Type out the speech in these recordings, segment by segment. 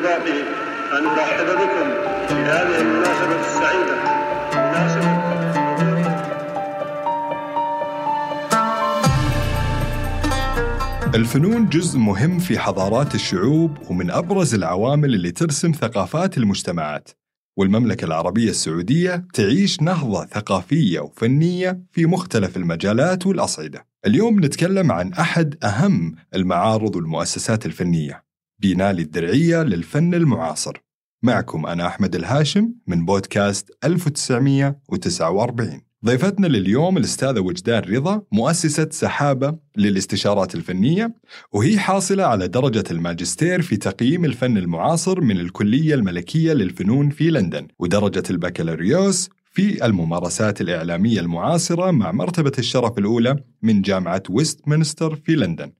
استحبابي أن أرحب بكم في هذه المناسبة السعيدة. مناسبة. الفنون جزء مهم في حضارات الشعوب ومن أبرز العوامل اللي ترسم ثقافات المجتمعات. والمملكة العربية السعودية تعيش نهضة ثقافية وفنية في مختلف المجالات والأصعدة. اليوم نتكلم عن أحد أهم المعارض والمؤسسات الفنية. بينالي الدرعية للفن المعاصر. معكم أنا أحمد الهاشم من بودكاست 1949 ضيفتنا لليوم الأستاذة وجدان رضا مؤسسة سحابة للاستشارات الفنية وهي حاصلة على درجة الماجستير في تقييم الفن المعاصر من الكلية الملكية للفنون في لندن ودرجة البكالوريوس في الممارسات الإعلامية المعاصرة مع مرتبة الشرف الأولى من جامعة ويستمنستر في لندن.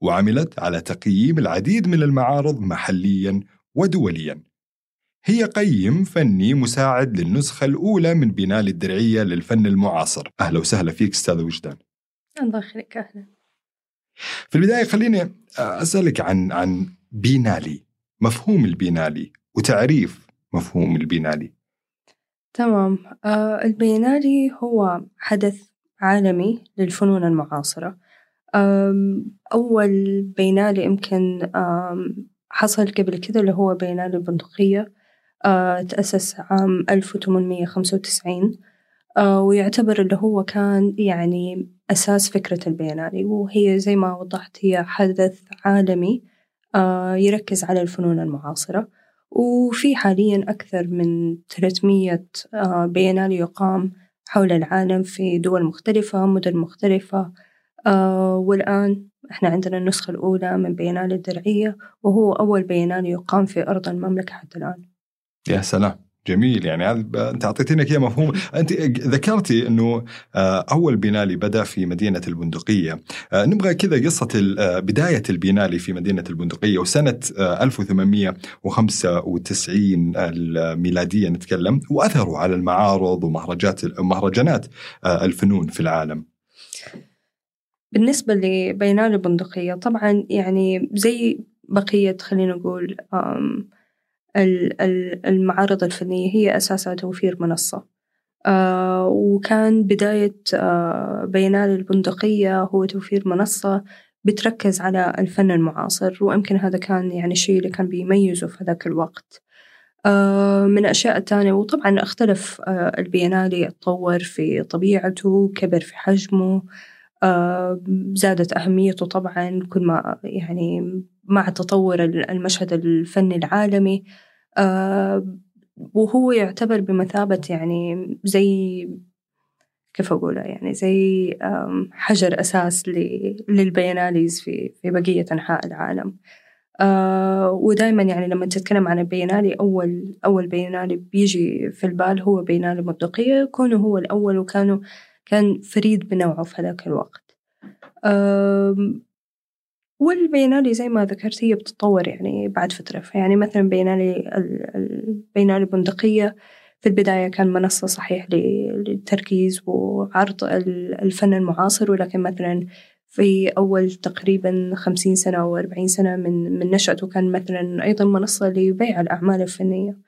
وعملت على تقييم العديد من المعارض محليا ودوليا. هي قيم فني مساعد للنسخة الأولى من بنال الدرعية للفن المعاصر. أهلا وسهلا فيك أستاذ وجدان. الله يخليك أهلا. في البداية خليني أسألك عن عن بينالي مفهوم البينالي وتعريف مفهوم البينالي. تمام. آه البينالي هو حدث عالمي للفنون المعاصرة. أول بينالي يمكن حصل قبل كذا اللي هو بينالي البندقية تأسس عام 1895 آه، ويعتبر اللي هو كان يعني أساس فكرة البينالي وهي زي ما وضحت هي حدث عالمي يركز على الفنون المعاصرة وفي حاليا أكثر من 300 آه، بينالي يقام حول العالم في دول مختلفة مدن مختلفة والآن إحنا عندنا النسخة الأولى من بينالي الدرعية وهو أول بينالي يقام في أرض المملكة حتى الآن. يا سلام. جميل. يعني أنت اعطيتينا كذا مفهوم. أنت ذكرتي إنه آه، أول بينالي بدأ في مدينة البندقية. آه، نبغى كذا قصة آه، بداية البينالي في مدينة البندقية وسنة آه، 1895 الميلادية نتكلم واثره على المعارض ومهرجات مهرجانات آه، الفنون في العالم. بالنسبة لبينالي البندقية طبعا يعني زي بقية خلينا نقول المعارض الفنية هي أساسها توفير منصة. آه، وكان بداية آه، بينالي البندقية هو توفير منصة بتركز على الفن المعاصر ويمكن هذا كان يعني الشيء اللي كان بيميزه في ذاك الوقت. آه، من الأشياء الثانية وطبعا اختلف البينالي اتطور في طبيعته كبر في حجمه. زادت أهميته طبعا كل ما يعني مع تطور المشهد الفني العالمي. وهو يعتبر بمثابة يعني زي كيف أقولها يعني زي حجر أساس ل- للبياناليز في في بقية أنحاء العالم. آه ودائما يعني لما تتكلم عن البينالي أول أول بينالي بيجي في البال هو بينالي مبدقية كونه هو الأول وكانوا كان فريد بنوعه في هذاك الوقت. والبينالي زي ما ذكرت هي بتتطور يعني بعد فترة. يعني مثلا بينالي ال- ال- بينالي البندقية في البداية كان منصة صحيح للتركيز وعرض ال- الفن المعاصر ولكن مثلا في أول تقريبا خمسين سنة أو أربعين سنة من من نشأته كان مثلا أيضا منصة لبيع الأعمال الفنية.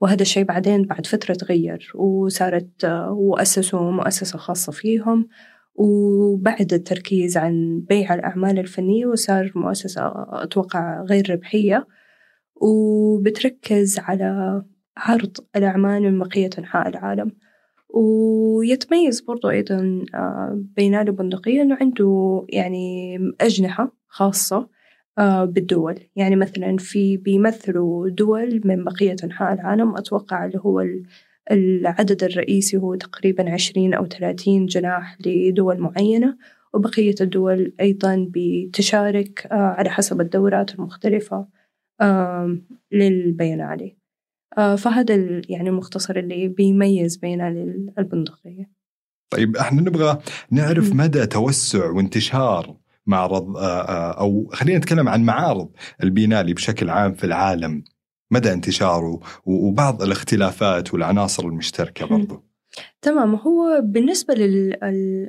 وهذا الشيء بعدين بعد فترة تغير وصارت وأسسوا مؤسسة خاصة فيهم وبعد التركيز عن بيع الأعمال الفنية وصار مؤسسة أتوقع غير ربحية وبتركز على عرض الأعمال من بقية أنحاء العالم. ويتميز برضو أيضا آه، بينالي البندقية إنه عنده يعني أجنحة خاصة بالدول. يعني مثلا في بيمثلوا دول من بقية أنحاء العالم. أتوقع اللي هو ال- العدد الرئيسي هو تقريبا عشرين أو ثلاثين جناح لدول معينة. وبقية الدول أيضا بتشارك آه، على حسب الدورات المختلفة آم، للبينالي آه، فهذا يعني المختصر اللي بيميز بينالي البندقية. طيب إحنا نبغى نعرف. مدى توسع وانتشار معرض آه، آه، أو خلينا نتكلم عن معارض البينالي بشكل عام في العالم. مدى انتشاره وبعض الاختلافات والعناصر المشتركة. برضو. تمام. هو بالنسبة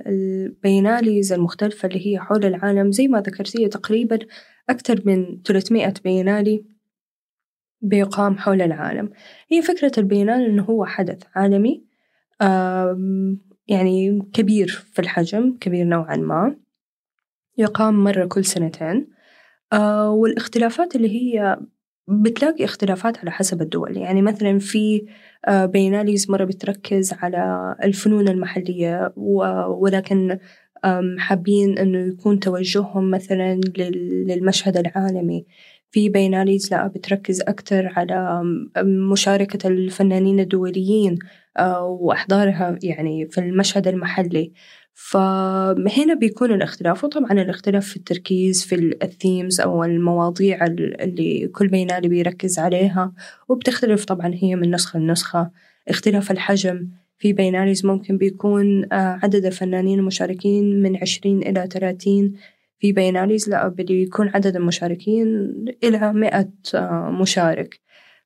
للبيناليز المختلفة اللي هي حول العالم زي ما ذكرت هي تقريبا أكثر من 300 بينالي بيقام حول العالم. هي فكرة البينال إنه هو حدث عالمي يعني كبير في الحجم كبير نوعا ما. يقام مرة كل سنتين. آه، والاختلافات اللي هي بتلاقي اختلافات على حسب الدول. يعني مثلا في آه، بيناليز مرة بتركز على الفنون المحلية ولكن حابين إنه يكون توجههم مثلا للمشهد العالمي. في بيناليز لا بتركز أكتر على مشاركة الفنانين الدوليين آه، وإحضارها يعني في المشهد المحلي. فهنا بيكون الاختلاف وطبعا الاختلاف في التركيز في الثيمز أو المواضيع اللي كل بينالي بيركز عليها وبتختلف طبعا هي من نسخة لنسخة. اختلاف الحجم في بيناليز ممكن بيكون آه، عدد الفنانين المشاركين من عشرين إلى ثلاثين في بيناليز لا بيكون عدد المشاركين إلى مئة آه، مشارك.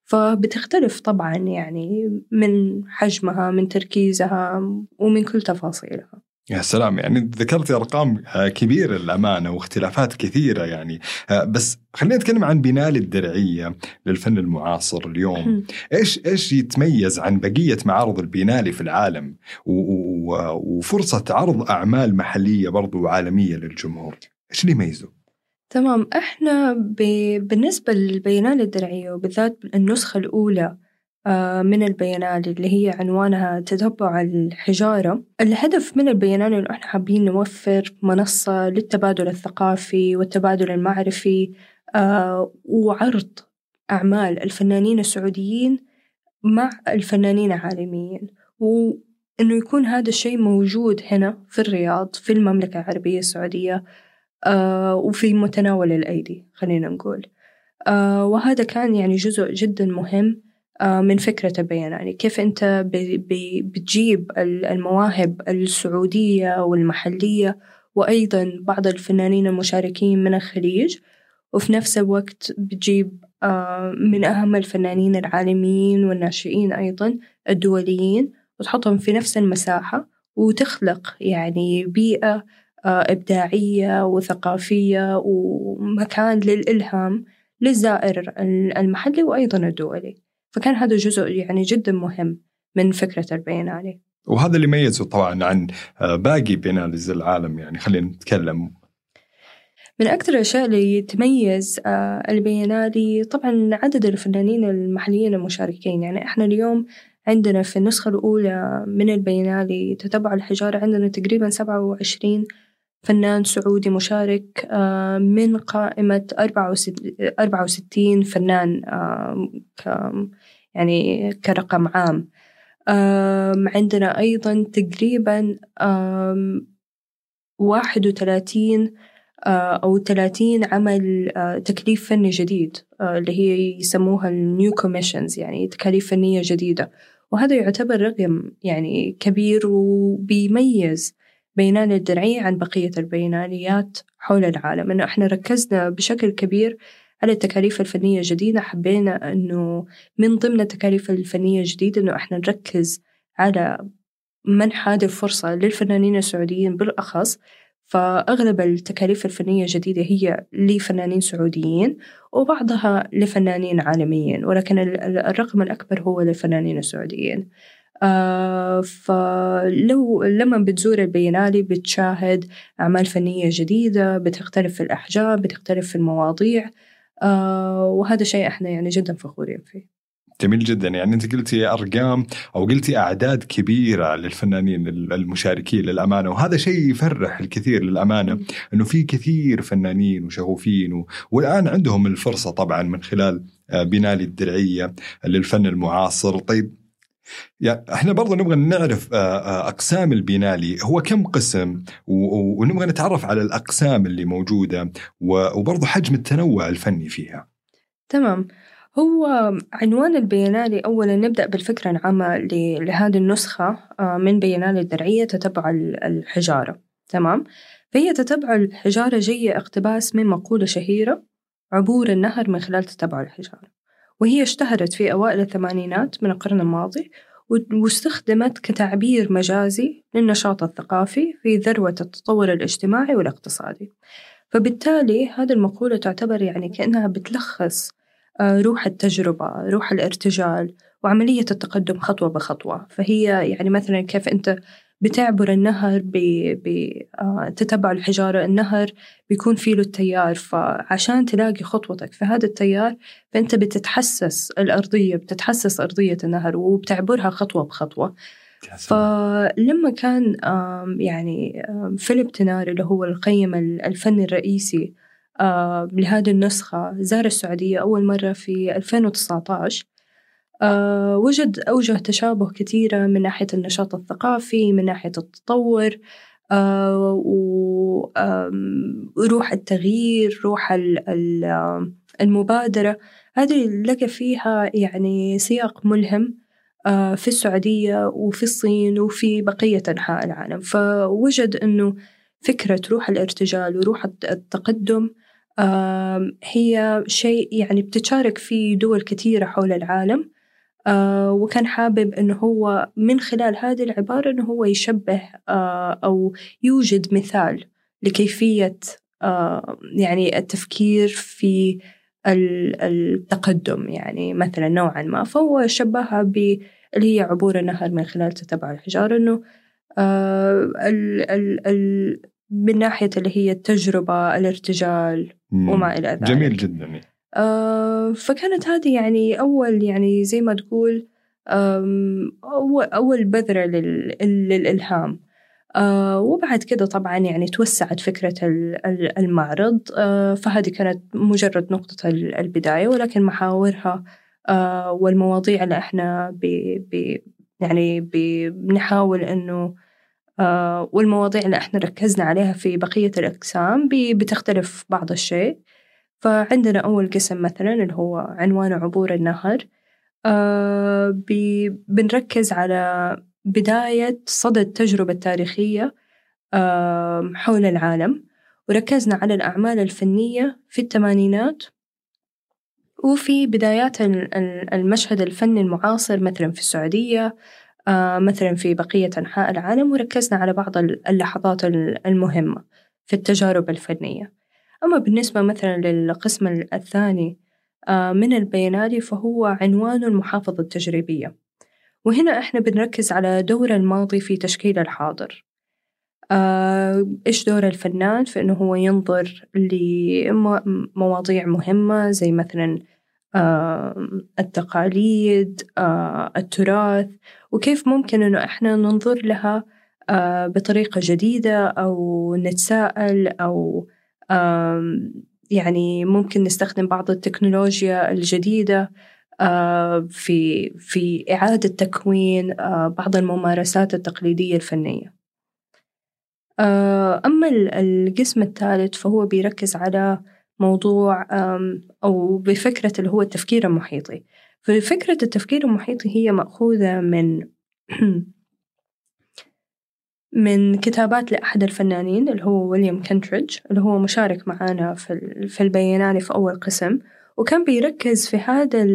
فبتختلف طبعا يعني من حجمها من تركيزها ومن كل تفاصيلها. يا سلام يعني ذكرت أرقام آه، كبيرة للأمانة واختلافات كثيرة يعني. آه، بس خلينا نتكلم عن بنال الدرعية للفن المعاصر اليوم. إيش إيش يتميز عن بقية معارض البينالي في العالم؟ وفرصة عرض أعمال محلية برضو وعالميه للجمهور. إيش اللي يميزه؟ تمام إحنا ب... بالنسبة للبينالي الدرعية وبالذات النسخة الأولى من البيانات اللي هي عنوانها تتبع الحجارة. الهدف من البيانات إنه إحنا حابين نوفر منصة للتبادل الثقافي والتبادل المعرفي آه، وعرض أعمال الفنانين السعوديين مع الفنانين العالميين. وإنه يكون هذا الشيء موجود هنا في الرياض في المملكة العربية السعودية آه، وفي متناول الأيدي خلينا نقول. وهذا كان يعني جزء جدا مهم آه، من فكرة البيان يعني كيف أنت بتجيب المواهب السعودية والمحلية وأيضا بعض الفنانين المشاركين من الخليج وفي نفس الوقت بتجيب آه، من أهم الفنانين العالميين والناشئين أيضا الدوليين وتحطهم في نفس المساحة وتخلق يعني بيئة آه، إبداعية وثقافية ومكان للإلهام للزائر المحلي وأيضا الدولي. فكان هذا جزء يعني جدا مهم من فكرة البينالي وهذا اللي يميزه طبعا عن آه، باقي بيناليز العالم يعني خلينا نتكلم. من أكثر الأشياء اللي تميز آه، البينالي طبعا عدد الفنانين المحليين المشاركين. يعني إحنا اليوم عندنا في النسخة الأولى من البينالي تتبع الحجارة عندنا تقريبا سبعة وعشرين فنان سعودي مشارك آه، من قائمة أربعة وستين فنان يعني كرقم عام. عندنا أيضا تقريبا واحد وثلاثين آه، أو ثلاثين عمل آه، تكليف فني جديد آه، اللي هي يسموها ال new commissions يعني تكاليف فنية جديدة. وهذا يعتبر رقم يعني كبير وبيميز بينالي الدرعية عن بقية البيناليات حول العالم. إنه إحنا ركزنا بشكل كبير على التكاليف الفنية الجديدة حبينا إنه من ضمن التكاليف الفنية الجديدة إنه إحنا نركز على منح هذه الفرصة للفنانين السعوديين بالأخص. فأغلب التكاليف الفنية الجديدة هي لفنانين سعوديين وبعضها لفنانين عالميين ولكن الرقم الأكبر هو للفنانين السعوديين. آه فلو لما بتزور البينالي بتشاهد أعمال فنية جديدة بتختلف في الأحجام بتختلف في المواضيع. وهذا شيء إحنا يعني جدا فخورين فيه. جميل جدا. يعني أنت قلتي أرقام أو قلتي أعداد كبيرة للفنانين المشاركين للأمانة وهذا شيء يفرح الكثير للأمانة إنه في كثير فنانين وشغوفين و... والآن عندهم الفرصة طبعا من خلال آه، بنالي الدرعية للفن المعاصر. طيب يعني إحنا برضه نبغى نعرف آه، آه، أقسام البينالي هو كم قسم؟ ونبغى نتعرف على الأقسام اللي موجودة وبرضه حجم التنوع الفني فيها. تمام. هو عنوان البينالي أولا نبدأ بالفكرة العامة لهذه النسخة آه، من بينالي الدرعية تتبع الحجارة. تمام؟ فهي تتبع الحجارة جاية اقتباس من مقولة شهيرة عبور النهر من خلال تتبع الحجارة. وهي اشتهرت في أوائل الثمانينات من القرن الماضي واستخدمت كتعبير مجازي للنشاط الثقافي في ذروة التطور الاجتماعي والاقتصادي. فبالتالي هذه المقولة تعتبر يعني كأنها بتلخص آه، روح التجربة روح الارتجال وعملية التقدم خطوة بخطوة. فهي يعني مثلا كيف أنت بتعبر النهر بتتبع آه، الحجارة. النهر بيكون فيه له التيار فعشان تلاقي خطوتك في هذا التيار فأنت بتتحسس الأرضية بتتحسس أرضية النهر وبتعبرها خطوة بخطوة. فلما كان يعني فيليب تنار اللي هو القيم الفني الرئيسي لهذه النسخة زار السعودية أول مرة في 2019 آه، وجد أوجه تشابه كثيرة من ناحية النشاط الثقافي من ناحية التطور آه، وروح التغيير روح المبادرة. هذه لقى فيها يعني سياق ملهم آه، في السعودية وفي الصين وفي بقية أنحاء العالم. فوجد أنه فكرة روح الارتجال وروح التقدم هي شيء يعني بتشارك فيه دول كثيرة حول العالم. آه وكان حابب أنه هو من خلال هذه العبارة أنه هو يشبه آه أو يوجد مثال لكيفية آه يعني التفكير في التقدم. يعني مثلا نوعا ما. فهو شبهها ب اللي هي عبور النهر من خلال تتبع الحجارة أنه آه ال ال ال من ناحية اللي هي التجربة الارتجال وما إلى ذلك. جميل جدا. فكانت هذه يعني أول يعني زي ما تقول أول, بذرة للإلهام. آه وبعد كده طبعا يعني توسعت فكرة المعرض. آه فهذه كانت مجرد نقطة البداية ولكن محاورها آه والمواضيع اللي إحنا بي بي يعني بنحاول إنه آه والمواضيع اللي إحنا ركزنا عليها في بقية الأقسام بتختلف بعض الشيء. فعندنا أول قسم مثلا اللي هو عنوان عبور النهر. آه بنركز على بداية صدى التجربة التاريخية آه حول العالم. وركزنا على الأعمال الفنية في الثمانينات. وفي بدايات المشهد الفني المعاصر مثلا في السعودية آه مثلا في بقية أنحاء العالم. وركزنا على بعض اللحظات المهمة في التجارب الفنية. أما بالنسبة مثلا للقسم الثاني آه، من البيانات فهو عنوان المحافظة التجريبية. وهنا إحنا بنركز على دور الماضي في تشكيل الحاضر. آه، إيش دور الفنان؟ في إنه هو ينظر لمواضيع مهمة زي مثلا آه، التقاليد التراث وكيف ممكن إنه إحنا ننظر لها بطريقة جديدة أو نتساءل أو يعني ممكن نستخدم بعض التكنولوجيا الجديدة في في إعادة تكوين بعض الممارسات التقليدية الفنية. أما القسم الثالث فهو بيركز على موضوع أو بفكرة اللي هو التفكير المحيطي. ففكرة التفكير المحيطي هي مأخوذة من من كتابات لأحد الفنانين اللي هو ويليام كنتريدج اللي هو مشارك معانا في في البياناني في أول قسم. وكان بيركز في هذا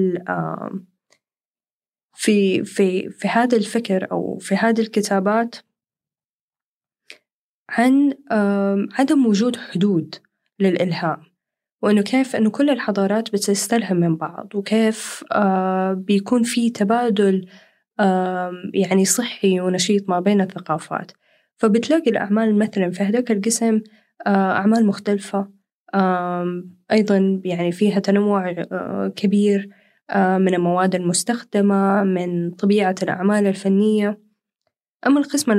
في في في هذا الفكر أو في هذه الكتابات عن عدم وجود حدود للإلهام. وإنه كيف إنه كل الحضارات بتستلهم من بعض وكيف بيكون في تبادل يعني صحي ونشيط ما بين الثقافات. فبتلاقي الأعمال مثلا في هذاك القسم آه، أعمال مختلفة. أيضا يعني فيها تنوع آه، كبير آه، من المواد المستخدمة من طبيعة الأعمال الفنية. أما القسم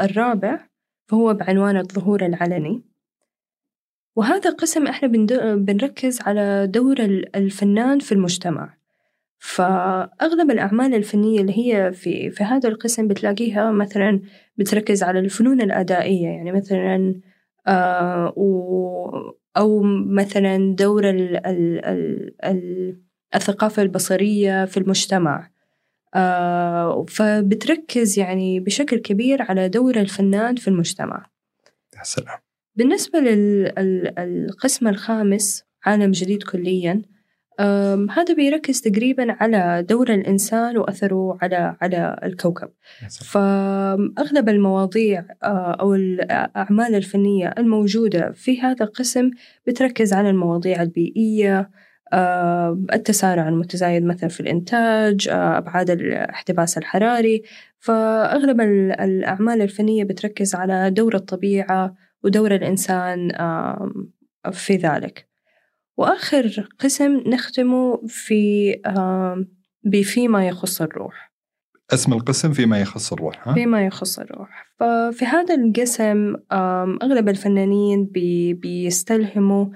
الرابع فهو بعنوان الظهور العلني. وهذا قسم إحنا بنركز على دور الفنان في المجتمع. فأغلب الأعمال الفنية اللي هي في في هذا القسم بتلاقيها مثلا بتركز على الفنون الأدائية يعني مثلا آه أو مثلا دور ال ال ال ال الثقافة البصرية في المجتمع. آه فبتركز يعني بشكل كبير على دور الفنان في المجتمع. يا سلام. بالنسبة للقسم الخامس عالم جديد كليا هذا بيركز تقريبا على دور الإنسان وأثره على على الكوكب. فأغلب المواضيع أو الأعمال الفنية الموجودة في هذا القسم بتركز على المواضيع البيئية آه، التسارع المتزايد مثلا في الإنتاج آه، أبعاد الاحتباس الحراري. فأغلب الأعمال الفنية بتركز على دور الطبيعة ودور الإنسان في ذلك. وآخر قسم نختمه في بفيما يخص الروح. اسم القسم فيما يخص الروح ها؟ فيما يخص الروح. ففي هذا القسم أغلب الفنانين بي بيستلهموا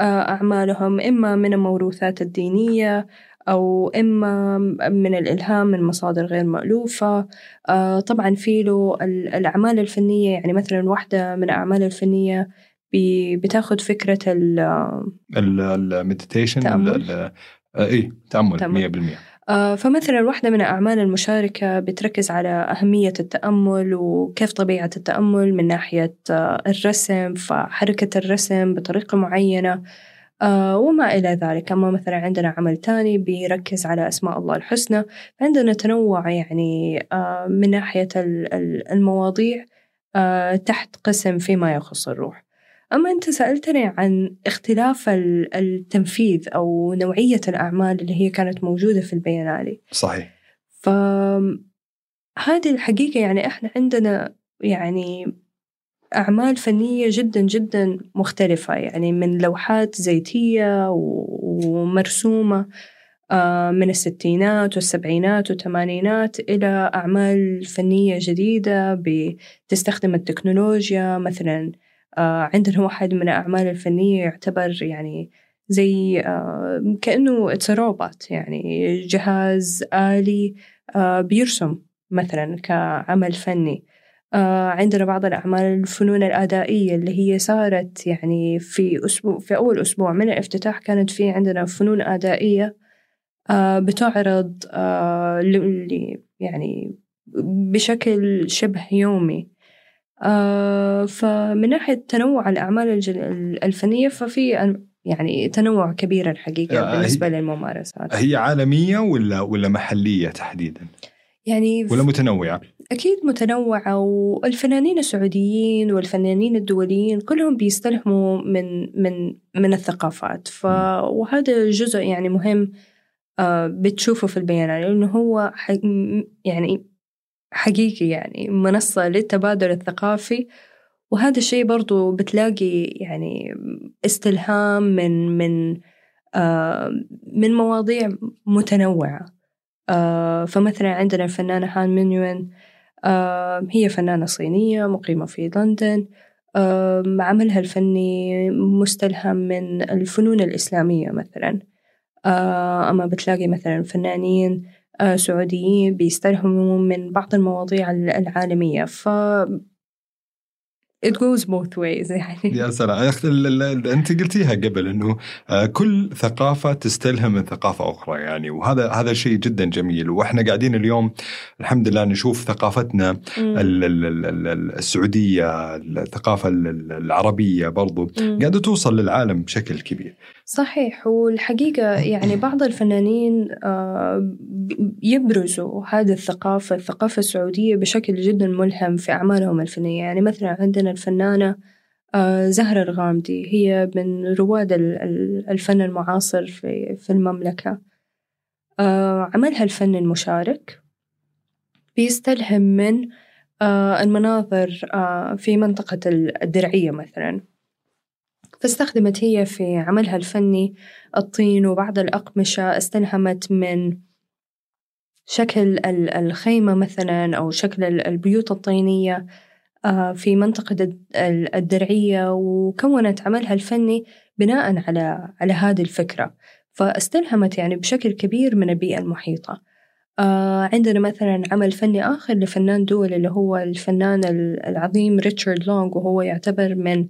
أعمالهم إما من الموروثات الدينية أو إما من الإلهام من مصادر غير مألوفة. طبعا في له الأعمال الفنية يعني مثلا واحدة من الأعمال الفنية بتاخذ فكرة ال المديتيشن اي تأمل؟ 100% آه، فمثلا واحدة من الأعمال المشاركة بتركز على أهمية التأمل وكيف طبيعة التأمل من ناحية آه، الرسم فحركة الرسم بطريقة معينة آه، وما إلى ذلك. أما مثلا عندنا عمل تاني بيركز على أسماء الله الحسنى عندنا تنوع يعني من ناحية المواضيع تحت قسم فيما يخص الروح. أما أنت سألتني عن اختلاف التنفيذ أو نوعية الأعمال اللي هي كانت موجودة في البيانالي. صحيح. فهذه الحقيقة يعني إحنا عندنا يعني أعمال فنية جدا جدا مختلفة يعني من لوحات زيتية ومرسومة آه، من الستينات والسبعينات والثمانينات إلى أعمال فنية جديدة بتستخدم التكنولوجيا مثلا عندنا واحد من الأعمال الفنية يعتبر يعني زي آه، كأنه اتس روبوت يعني جهاز آلي آه، بيرسم مثلا كعمل فني. عندنا بعض الأعمال الفنون الأدائية اللي هي صارت يعني في أسبوع في أول أسبوع من الافتتاح كانت في عندنا فنون أدائية بتعرض يعني بشكل شبه يومي. آه فمن ناحية تنوع الأعمال الفنية ففي يعني تنوع كبير الحقيقة آه بالنسبة هي للممارسات هي عالمية ولا ولا محلية تحديدا؟ يعني ولا متنوعة؟ أكيد متنوعة والفنانين السعوديين والفنانين الدوليين كلهم بيستلهموا من من من الثقافات ف وهذا جزء يعني مهم آه بتشوفه في البيانات لأنه هو يعني حقيقي يعني منصة للتبادل الثقافي. وهذا الشيء برضو بتلاقي يعني استلهام من من آه من مواضيع متنوعة. آه فمثلا عندنا الفنانة هان مينيوين آه هي فنانة صينية مقيمة في لندن. آه عملها الفني مستلهم من الفنون الإسلامية مثلا. آه أما بتلاقي مثلا فنانين سعوديين بيستلهموا من بعض المواضيع العالمية. ف it goes both ways يعني. يا سلام. أنت قلتيها قبل إنه آه، كل ثقافة تستلهم من ثقافة أخرى يعني. وهذا هذا شيء جدا جميل. وإحنا قاعدين اليوم الحمد لله نشوف ثقافتنا السعودية الثقافه العربية برضو قاعدة توصل للعالم بشكل كبير. صحيح. والحقيقة يعني بعض الفنانين آه، يبرزوا هذه الثقافة الثقافة السعودية بشكل جدا ملهم في أعمالهم الفنية. يعني مثلا عندنا الفنانة آه، زهرة الغامدي. هي من رواد الفن المعاصر في, في المملكة. آه، عملها الفن المشارك. بيستلهم من المناظر في منطقة الدرعية مثلا. فاستخدمت هي في عملها الفني الطين وبعض الأقمشة استلهمت من شكل الخيمة مثلا أو شكل البيوت الطينية آه، في منطقة الدرعية وكونت عملها الفني بناء على على هذه الفكرة. فاستلهمت يعني بشكل كبير من البيئة المحيطة. آه عندنا مثلا عمل فني آخر لفنان دولي اللي هو الفنان العظيم ريتشارد لونغ وهو يعتبر من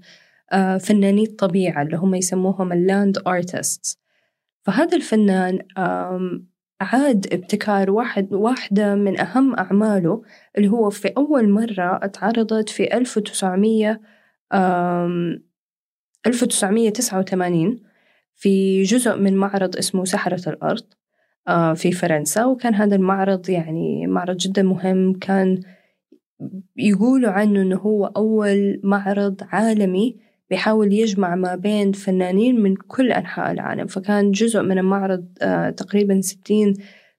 فناني الطبيعة اللي هم يسموهم ال land artist فهذا الفنان عاد ابتكار واحد واحدة من أهم أعماله اللي هو في أول مرة اتعرضت في 1900 1989 في جزء من معرض اسمه سحرة الأرض آه، في فرنسا. وكان هذا المعرض يعني معرض جدا مهم. كان يقولوا عنه أنه هو أول معرض عالمي بيحاول يجمع ما بين فنانين من كل أنحاء العالم. فكان جزء من المعرض آه، تقريبا ستين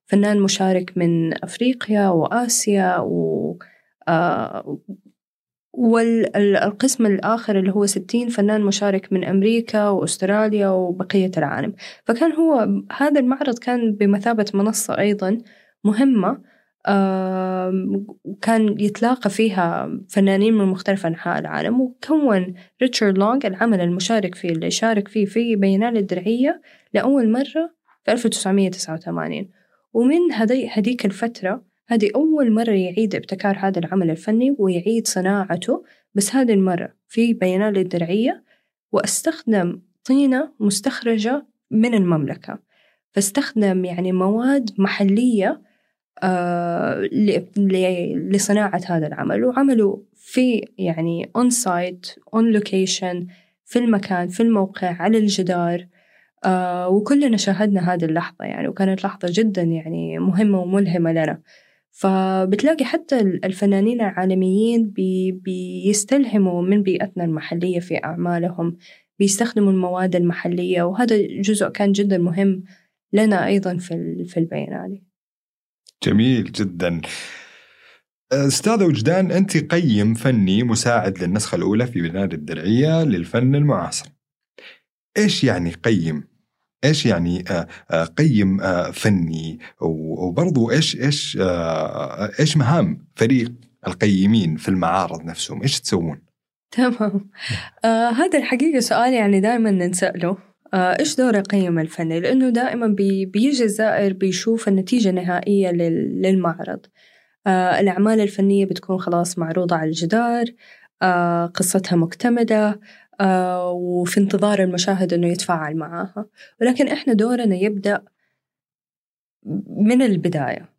فنان مشارك من أفريقيا وآسيا و آه، والقسم الآخر اللي هو 60 فنان مشارك من أمريكا وأستراليا وبقية العالم. فكان هو هذا المعرض كان بمثابة منصة أيضا مهمة وكان يتلاقى فيها فنانين من مختلف أنحاء العالم وكون ريتشارد لونغ العمل المشارك فيه اللي شارك فيه في بينال الدرعية لأول مرة في 1989 ومن هذيك الفترة هذه أول مرة يعيد ابتكار هذا العمل الفني ويعيد صناعته بس هذه المرة في بينال الدرعية واستخدم طينة مستخرجة من المملكة. فاستخدم يعني مواد محلية لصناعة هذا العمل. وعملوا في يعني on site on location في المكان في الموقع على الجدار. آه وكلنا شاهدنا هذه اللحظة يعني وكانت لحظة جدا يعني مهمة وملهمة لنا. فبتلاقي حتى الفنانين العالميين بي بيستلهموا من بيئتنا المحلية في أعمالهم بيستخدموا المواد المحلية. وهذا جزء كان جدا مهم لنا أيضا في في البينالي جميل جدا أستاذ وجدان أنت قيم فني مساعد للنسخة الأولى في بناء الدرعية للفن المعاصر. إيش يعني قيم؟ إيش يعني آه، آه، قيم آه، فني وبرضو إيش إيش إيش مهام فريق القيمين في المعارض نفسهم؟ إيش تسوون؟ تمام آه هذا الحقيقة سؤال يعني دائما نسأله آه إيش دور القيم الفني؟ لأنه دائما بي بيجي الزائر بيشوف النتيجة النهائية للمعرض. آه الأعمال الفنية بتكون خلاص معروضة على الجدار آه قصتها مكتملة آه وفي انتظار المشاهد أنه يتفاعل معها. ولكن إحنا دورنا يبدأ من البداية.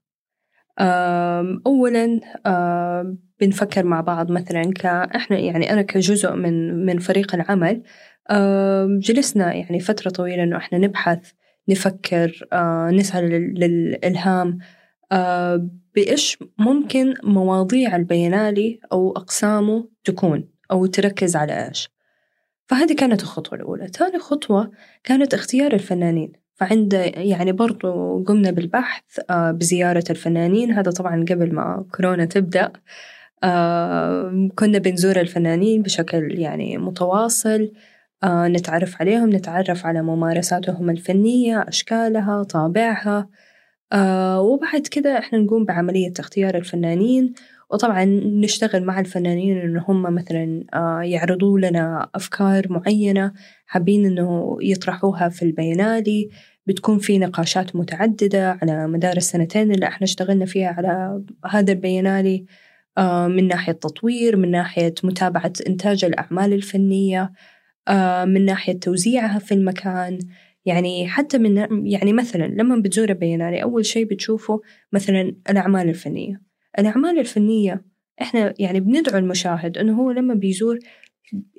آه أولا آه بنفكر مع بعض مثلا كإحنا يعني أنا كجزء من من فريق العمل جلسنا يعني فترة طويلة إنه إحنا نبحث نفكر نسعى للإلهام. بإيش ممكن مواضيع البينالي أو أقسامه تكون أو تركز على إيش؟ فهذه كانت الخطوة الأولى. ثاني خطوة كانت اختيار الفنانين. فعند يعني برضو قمنا بالبحث بزيارة الفنانين. هذا طبعا قبل ما كورونا تبدأ. كنا بنزور الفنانين بشكل يعني متواصل. نتعرف عليهم نتعرف على ممارساتهم الفنية أشكالها طابعها. آه وبعد كده إحنا نقوم بعملية اختيار الفنانين. وطبعا نشتغل مع الفنانين إن هم مثلا آه يعرضوا لنا أفكار معينة حابين إنه يطرحوها في البينالي. بتكون في نقاشات متعددة على مدار السنتين اللي إحنا اشتغلنا فيها على هذا البينالي. آه من ناحية تطوير من ناحية متابعة إنتاج الأعمال الفنية. آه، من ناحية توزيعها في المكان. يعني حتى من يعني مثلا لما بتزور بينالي أول شيء بتشوفوا مثلا الأعمال الفنية. الأعمال الفنية إحنا يعني بندعو المشاهد إنه هو لما بيزور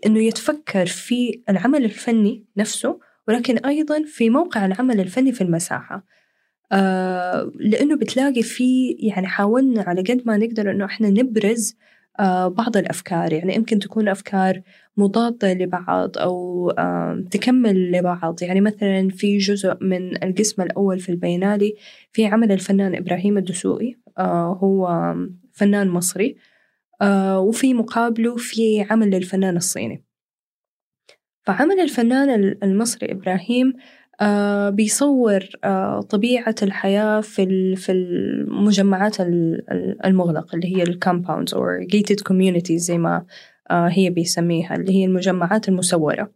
إنه يتفكر في العمل الفني نفسه ولكن أيضا في موقع العمل الفني في المساحة. آه لأنه بتلاقي في يعني حاولنا على قد ما نقدر إنه إحنا نبرز آه بعض الأفكار. يعني يمكن تكون أفكار مضادة لبعض أو تكمل لبعض. يعني مثلا في جزء من القسم الأول في البينالي في عمل الفنان إبراهيم الدسوقي آه، هو فنان مصري آه، وفي مقابله في عمل للفنان الصيني. فعمل الفنان المصري إبراهيم آه بيصور آه طبيعة الحياة في في المجمعات المغلقة اللي هي ال compounds أو gated communities زي ما آه، هي بيسميها اللي هي المجمعات المسورة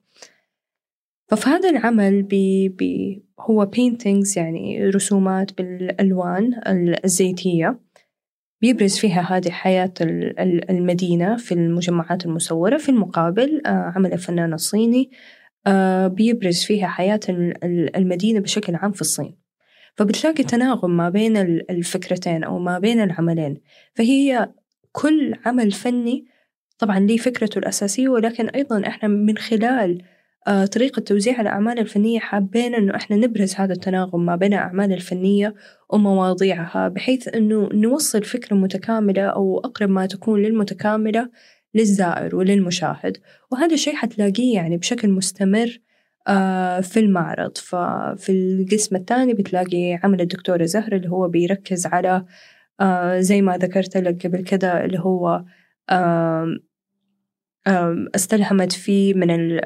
ففي هذا العمل بي بي هو paintings يعني رسومات بالألوان الزيتية. بيبرز فيها هذه حياة المدينة في المجمعات المسورة في المقابل آه، عمل الفنان الصيني آه، بيبرز فيها حياة المدينة بشكل عام في الصين. فبتلاقي تناغم ما بين الفكرتين أو ما بين العملين. فهي كل عمل فني طبعا لي فكرته الأساسية ولكن أيضا إحنا من خلال آه، طريقة توزيع الأعمال الفنية حابين إنه إحنا نبرز هذا التناغم ما بين الأعمال الفنية ومواضيعها بحيث إنه نوصل فكرة متكاملة أو أقرب ما تكون للمتكاملة للزائر وللمشاهد وهذا الشيء حتلاقيه يعني بشكل مستمر آه، في المعرض. ففي القسم الثاني بتلاقي عمل الدكتورة زهرة اللي هو بيركز على آه، زي ما ذكرت لك قبل كده اللي هو استلهمت فيه من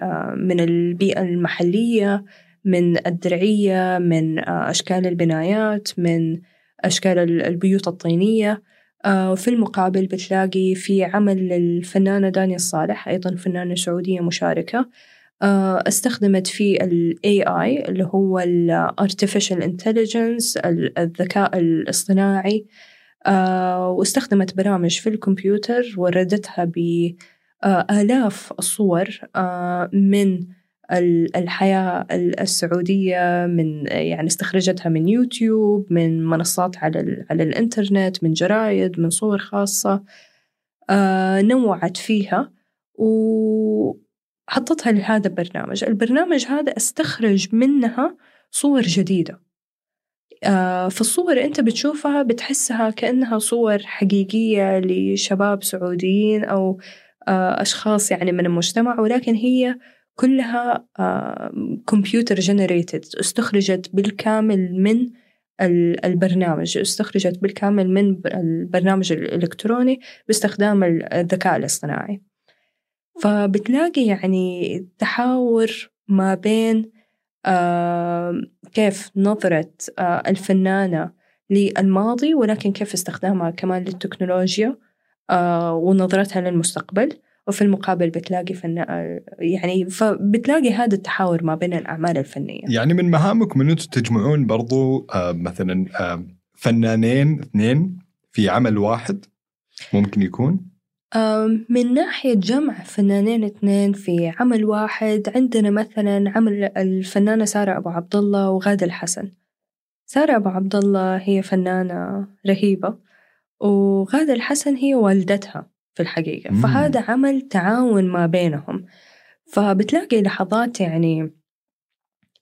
من البيئة المحلية من الدرعية من أشكال البنايات من أشكال البيوت الطينية. في المقابل بتلاقي في عمل للفنانة دانيا الصالح أيضا فنانة سعودية مشاركة استخدمت فيه ال AI اللي هو ال Artificial Intelligence الذكاء الاصطناعي واستخدمت برامج في الكمبيوتر وردتها بآلاف الصور من الحياة السعودية من يعني استخرجتها من يوتيوب من منصات على, على الإنترنت من جرايد من صور خاصة نوعت فيها وحطتها لهذا البرنامج. البرنامج هذا استخرج منها صور جديدة. في الصور أنت بتشوفها بتحسها كأنها صور حقيقية لشباب سعوديين أو أشخاص يعني من المجتمع ولكن هي كلها كمبيوتر جنريتد استخرجت بالكامل من البرنامج استخرجت بالكامل من البرنامج الإلكتروني باستخدام الذكاء الاصطناعي. فبتلاقي يعني تحاور ما بين كيف نظرة الفنانة للماضي ولكن كيف استخدامها كمان للتكنولوجيا ونظرتها للمستقبل. وفي المقابل بتلاقي فن يعني فبتلاقي هذا التحاور ما بين الأعمال الفنية. يعني من مهامكم أن أنتم تجمعون برضو آه مثلا آه فنانين اثنين في عمل واحد ممكن يكون؟ من ناحية جمع فنانين اثنين في عمل واحد عندنا مثلا عمل الفنانة سارة أبو عبد الله وغادة الحسن. سارة أبو عبد الله هي فنانة رهيبة وغادة الحسن هي والدتها. في الحقيقة. مم. فهذا عمل تعاون ما بينهم. فبتلاقي لحظات يعني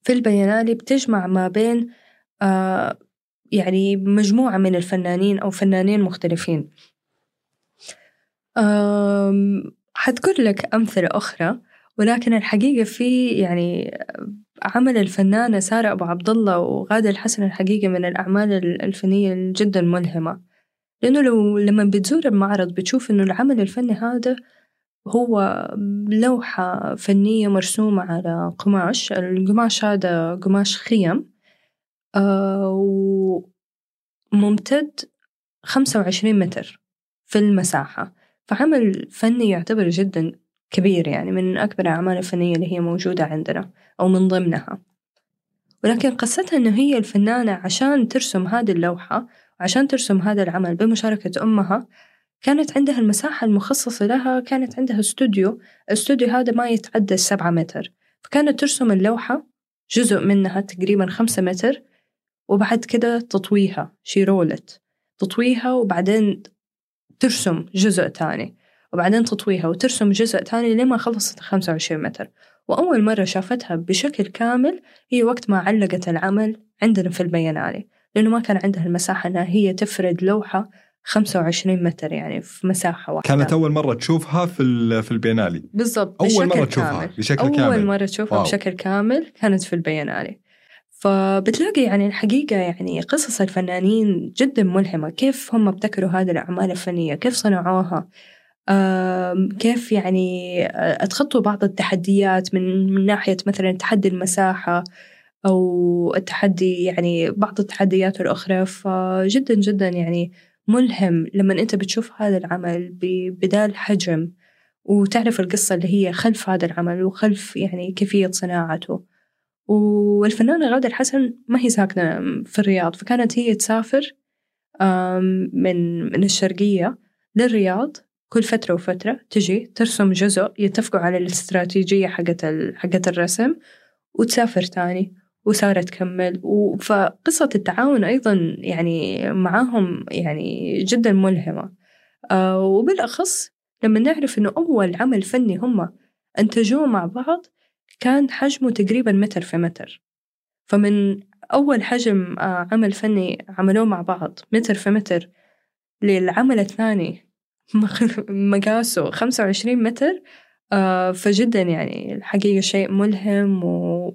في البيانالي بتجمع ما بين آه يعني مجموعة من الفنانين أو فنانين مختلفين. حذكر لك أمثلة أخرى ولكن الحقيقة في يعني عمل الفنانة سارة أبو عبد الله وغادة الحسن الحقيقة من الأعمال الفنية جدا ملهمة. لأنه لو لما بتزور المعرض بتشوف إنه العمل الفني هذا هو لوحة فنية مرسومة على قماش القماش هذا قماش خيم آه وممتد خمسة وعشرين متر في المساحة. فعمل فني يعتبر جدا كبير يعني من أكبر الأعمال الفنية اللي هي موجودة عندنا أو من ضمنها. ولكن قصتها إنه هي الفنانة عشان ترسم هذه اللوحة عشان ترسم هذا العمل بمشاركة أمها كانت عندها المساحة المخصصة لها كانت عندها استوديو. الاستوديو هذا ما يتعدى السبعة متر. فكانت ترسم اللوحة جزء منها تقريبا خمسة متر وبعد كده تطويها شي رولت تطويها وبعدين ترسم جزء تاني وبعدين تطويها وترسم جزء تاني لما خلصت خمسة وعشرين متر. وأول مرة شافتها بشكل كامل هي وقت ما علقت العمل عندنا في البيانالي لأنه ما كان عندها المساحة أنها هي تفرد لوحة 25 متر يعني في مساحة واحدة. كانت أول مرة تشوفها في في البيانالي. بالضبط أول مرة تشوفها كامل. بشكل أول كامل. أول مرة تشوفها واو. بشكل كامل كانت في البيانالي. فبتلاقي يعني الحقيقة يعني قصص الفنانين جدا ملهمة. كيف هم ابتكروا هذه الأعمال الفنية؟ كيف صنعوها؟ كيف يعني أتخطوا بعض التحديات من, من ناحية مثلا تحدي المساحة؟ أو التحدي يعني بعض التحديات الأخرى. فجدا جدا يعني ملهم لما أنت بتشوف هذا العمل بذا الحجم وتعرف القصة اللي هي خلف هذا العمل وخلف يعني كيفية صناعته. والفنانة غادة الحسن ما هي ساكنة في الرياض فكانت هي تسافر من من الشرقية للرياض. كل فترة وفترة تجي ترسم جزء يتفقوا على الاستراتيجية حقت حقت الرسم وتسافر تاني. وسارة تكمل. فقصة التعاون أيضا يعني معاهم يعني جدا ملهمة. آه وبالأخص لما نعرف إنه أول عمل فني هم أنتجوه مع بعض كان حجمه تقريبا متر في متر. فمن أول حجم آه عمل فني عملوه مع بعض متر في متر للعمل الثاني مقاسه 25 متر آه فجدا يعني الحقيقة شيء ملهم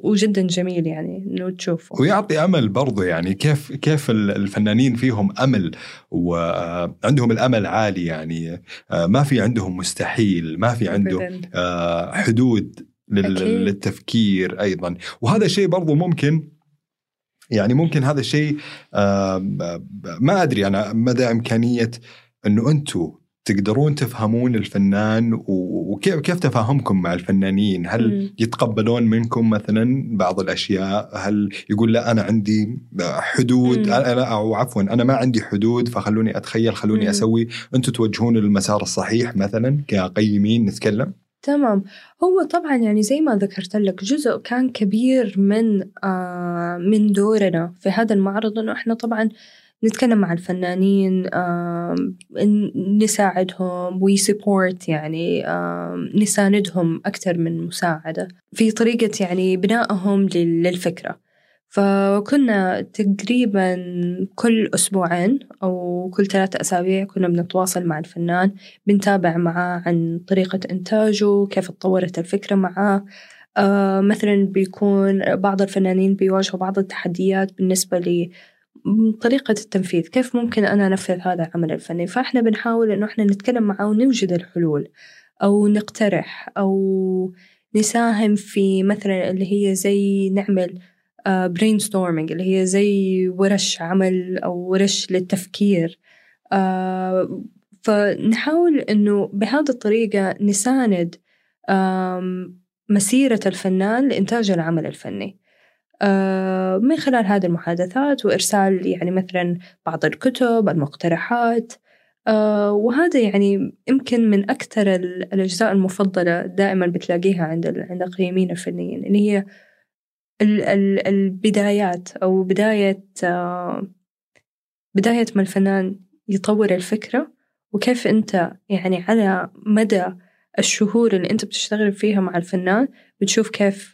وجدا جميل يعني إنه تشوفه. ويعطي أمل برضو يعني كيف كيف الفنانين فيهم أمل وعندهم الأمل عالي يعني آه، ما في عندهم مستحيل ما في عنده آه، حدود للتفكير أيضا. وهذا الشيء برضو ممكن يعني ممكن هذا الشيء ما أدري أنا مدى إمكانية إنه أنتم تقدرون تفهمون الفنان وكيف كيف تفاهمكم مع الفنانين؟ هل م. يتقبلون منكم مثلا بعض الأشياء؟ هل يقول لا أنا عندي حدود م. أنا أو عفوا أنا ما عندي حدود فخلوني أتخيل خلوني م. أسوي أنتم توجهون المسار الصحيح مثلا كقيمين نتكلم؟ تمام هو طبعا يعني زي ما ذكرت لك جزء كان كبير من آه من دورنا في هذا المعرض انه إحنا طبعا نتكلم مع الفنانين نساعدهم ويسبورت يعني نساندهم أكثر من مساعدة في طريقة يعني بنائهم للفكرة. فكنا تقريبا كل أسبوعين أو كل ثلاثة أسابيع كنا بنتواصل مع الفنان بنتابع معاه عن طريقة إنتاجه كيف تطورت الفكرة معاه مثلا بيكون بعض الفنانين بيواجهوا بعض التحديات بالنسبة طريقة التنفيذ كيف ممكن أنا أنفذ هذا العمل الفني؟ فإحنا بنحاول إنه إحنا نتكلم معه ونوجد الحلول أو نقترح أو نساهم في مثلا اللي هي زي نعمل brain uh, storming اللي هي زي ورش عمل أو ورش للتفكير uh, فنحاول إنه بهذه الطريقة نساند مسيرة الفنان لإنتاج العمل الفني. آه، من خلال هذه المحادثات وإرسال يعني مثلا بعض الكتب المقترحات آه، وهذا يعني يمكن من أكثر الأجزاء المفضلة دائما بتلاقيها عند عند القيمين الفنيين اللي هي البدايات أو بداية آه، بداية ما الفنان يطور الفكرة وكيف أنت يعني على مدى الشهور اللي أنت بتشتغل فيها مع الفنان بتشوف كيف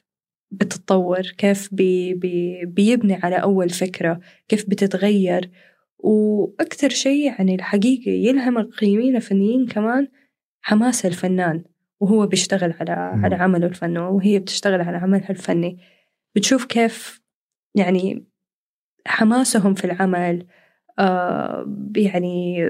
بتتطور كيف بي بي بيبني على أول فكرة كيف بتتغير وأكثر شيء يعني الحقيقة يلهم القيمين الفنيين كمان حماس الفنان وهو بيشتغل على. على عمله الفني وهي بتشتغل على عملها الفني بتشوف كيف يعني حماسهم في العمل آه يعني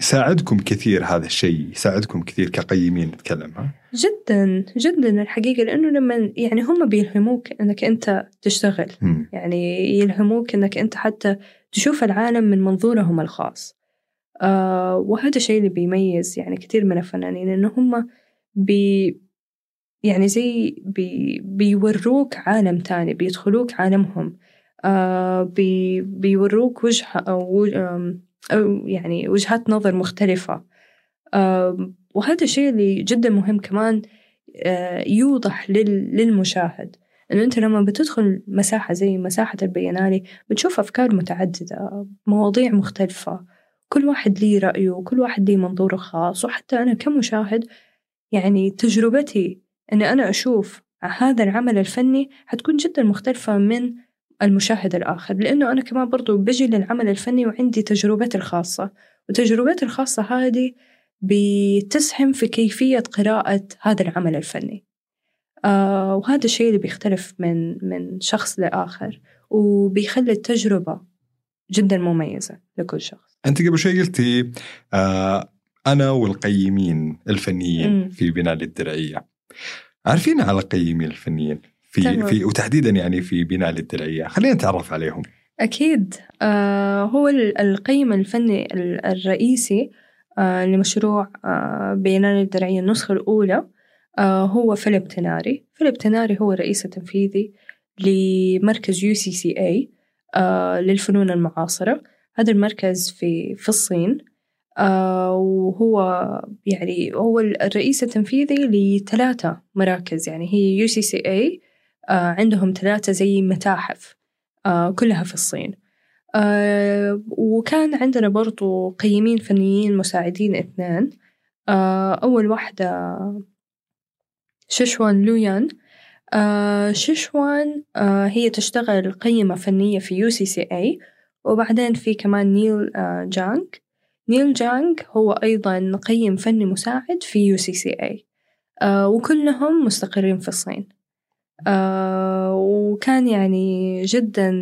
يساعدكم كثير هذا الشيء يساعدكم كثير كقيمين نتكلم ها؟ جدا جدا الحقيقة لأنه لما يعني هم بيلهموك أنك أنت تشتغل م. يعني يلهموك أنك أنت حتى تشوف العالم من منظورهم الخاص. آه وهذا الشيء اللي بيميز يعني كثير من الفنانين أنه هم بي يعني زي بي بيوروك عالم تاني بيدخلوك عالمهم. آه بي بيوروك وجه أو أو يعني وجهات نظر مختلفة. وهذا الشيء اللي جدا مهم كمان آه، يوضح للمشاهد. إنه أنت لما بتدخل مساحة زي مساحة البيانالي بتشوف أفكار متعددة مواضيع مختلفة. كل واحد ليه رأيه وكل واحد ليه منظوره خاص وحتى أنا كمشاهد يعني تجربتي إني أنا أشوف هذا العمل الفني حتكون جدا مختلفة من المشاهد الآخر لأنه أنا كمان برضو بجي للعمل الفني وعندي تجربتي الخاصة وتجربتي الخاصة هذه بتسهم في كيفية قراءة هذا العمل الفني. آه وهذا الشيء اللي بيختلف من من شخص لآخر وبيخلي التجربة جدا مميزة لكل شخص. أنت قبل شوي قلتي آه أنا والقيمين الفنيين م. في بناء الدرعية عارفين على القيمين الفنيين؟ في تمام. في وتحديدا يعني في بناء للدرعيه خلينا نتعرف عليهم. أكيد. آه هو القيم الفني الرئيسي آه لمشروع آه بينالي الدرعية النسخة الأولى آه هو فيليب تناري. فيليب تناري هو الرئيس التنفيذي لمركز UCCA للفنون المعاصرة. هذا المركز في في الصين. آه وهو يعني هو الرئيس التنفيذي لثلاثة مراكز. يعني هي UCCA عندهم ثلاثة زي متاحف آه، كلها في الصين. آه، وكان عندنا برضو قيمين فنيين مساعدين اثنين أول واحدة ششوان لويان. ششوان هي تشتغل قيمة فنية في UCCA وبعدين في كمان نيل جانج نيل جانج هو أيضا قيم فني مساعد في UCCA وكلهم مستقرين في الصين. آه وكان يعني جدا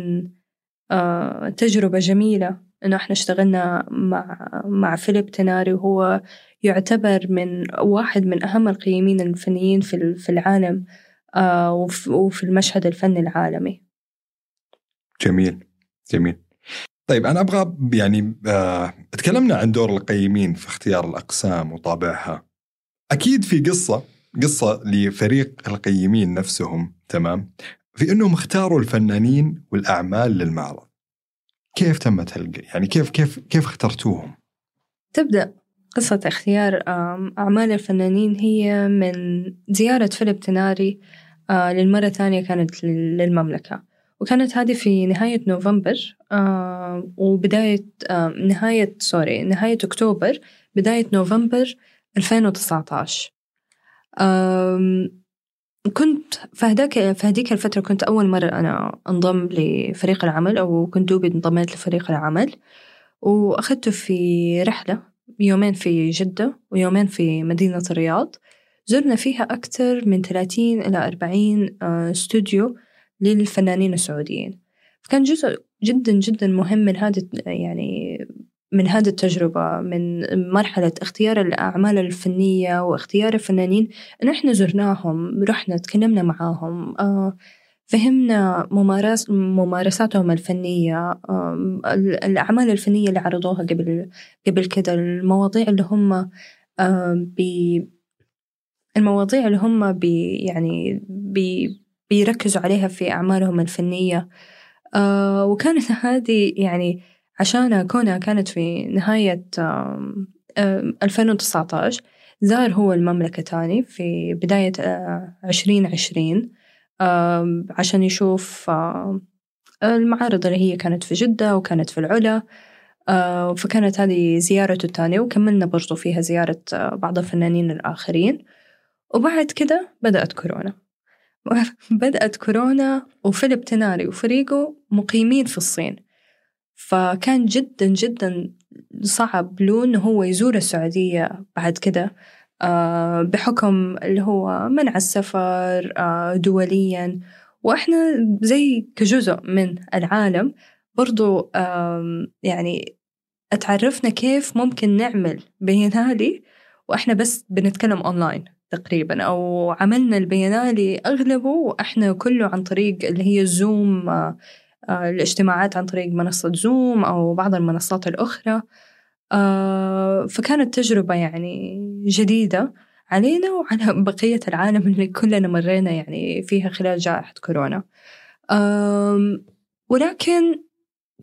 آه تجربة جميلة إنه إحنا اشتغلنا مع مع فيليب تناري وهو يعتبر من واحد من أهم القيمين الفنيين في في العالم آه وفي المشهد الفني العالمي. جميل جميل. طيب أنا أبغى يعني تكلمنا عن دور القيمين في اختيار الأقسام وطابعها. أكيد في قصة قصة لفريق القيمين نفسهم تمام؟ في إنهم اختاروا الفنانين والأعمال للمعرض. كيف تمت هالق يعني كيف كيف كيف اخترتوهم؟ تبدأ قصة اختيار أعمال الفنانين هي من زيارة فيليب تناري للمرة الثانية كانت للمملكة. وكانت هذه في نهاية نوفمبر وبداية نهاية سوري نهاية أكتوبر بداية نوفمبر 2019 كنت في في هذيك الفترة كنت أول مرة أنا أنضم لفريق العمل أو كنت دوبي انضميت لفريق العمل وأخذته في رحلة يومين في جدة ويومين في مدينة الرياض. زرنا فيها أكثر من 30 إلى 40 آه، استوديو للفنانين السعوديين. فكان جزء جدا جدا مهم من هذه يعني من هذه التجربة من مرحلة اختيار الأعمال الفنية واختيار الفنانين إن إحنا زرناهم رحنا تكلمنا معاهم آه، فهمنا ممارس ممارساتهم الفنية الأعمال الفنية اللي عرضوها قبل قبل كده المواضيع اللي هم بي المواضيع اللي هم بي يعني بي بيركزوا عليها في أعمالهم الفنية آه، وكانت هذه يعني عشان كونها كانت في نهاية 2019 زار هو المملكة تاني في بداية عشرين عشرين عشان يشوف المعارض اللي هي كانت في جدة وكانت في العلا فكانت هذه زيارته الثانية وكملنا برضو فيها زيارة بعض الفنانين الآخرين. وبعد كده بدأت كورونا. بدأت كورونا وفيليب تناري وفريقه مقيمين في الصين. فكان جدا جدا صعب له إنه هو يزور السعودية بعد كده آه، بحكم اللي هو منع السفر آه، دوليا. وإحنا زي كجزء من العالم برضو يعني اتعرفنا كيف ممكن نعمل بينالي وإحنا بس بنتكلم أونلاين تقريبا. أو عملنا البينالي أغلبه وإحنا كله عن طريق اللي هي زوم الاجتماعات عن طريق منصة زوم أو بعض المنصات الأخرى. آه، فكانت تجربة يعني جديدة علينا وعلى بقية العالم اللي كلنا مرينا يعني فيها خلال جائحة كورونا. ولكن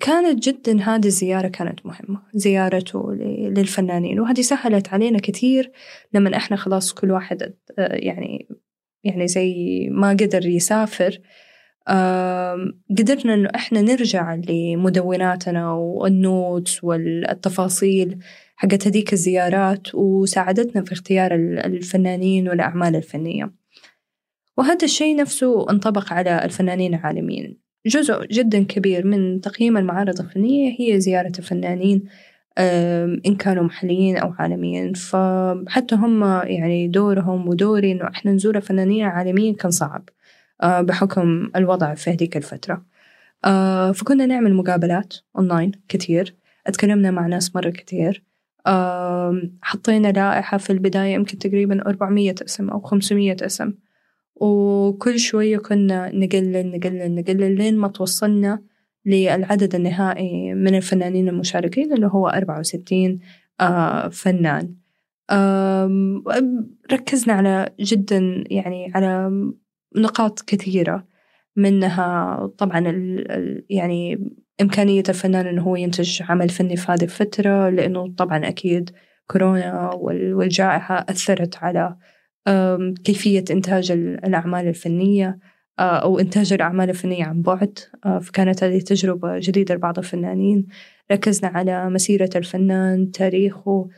كانت جدا هذه الزيارة كانت مهمة زيارته للفنانين وهذه سهلت علينا كثير لما إحنا خلاص كل واحد آه، يعني يعني زي ما قدر يسافر قدرنا إنه إحنا نرجع لمدوناتنا والنوتس والتفاصيل حقت هذيك الزيارات وساعدتنا في اختيار الفنانين والأعمال الفنية. وهذا الشيء نفسه انطبق على الفنانين العالميين جزء جدا كبير من تقييم المعارض الفنية هي زيارة الفنانين إن كانوا محليين أو عالميين. فحتى هم يعني دورهم ودوري إنه إحنا نزور الفنانين العالميين كان صعب. بحكم الوضع في هذيك الفترة. آه، فكنا نعمل مقابلات أونلاين كثير اتكلمنا مع ناس مرة كثير حطينا لائحة في البداية يمكن تقريبا 400 اسم أو 500 اسم. وكل شوية كنا نقلل نقلل نقلل لين ما توصلنا للعدد النهائي من الفنانين المشاركين اللي هو 64 آه، فنان. ركزنا على جدا يعني على نقاط كثيرة منها طبعا ال يعني إمكانية الفنان إنه هو ينتج عمل فني في هذه الفترة لأنه طبعا أكيد كورونا والجائحة أثرت على كيفية إنتاج الأعمال الفنية أو إنتاج الأعمال الفنية عن بعد. فكانت هذه تجربة جديدة لبعض الفنانين. ركزنا على مسيرة الفنان تاريخه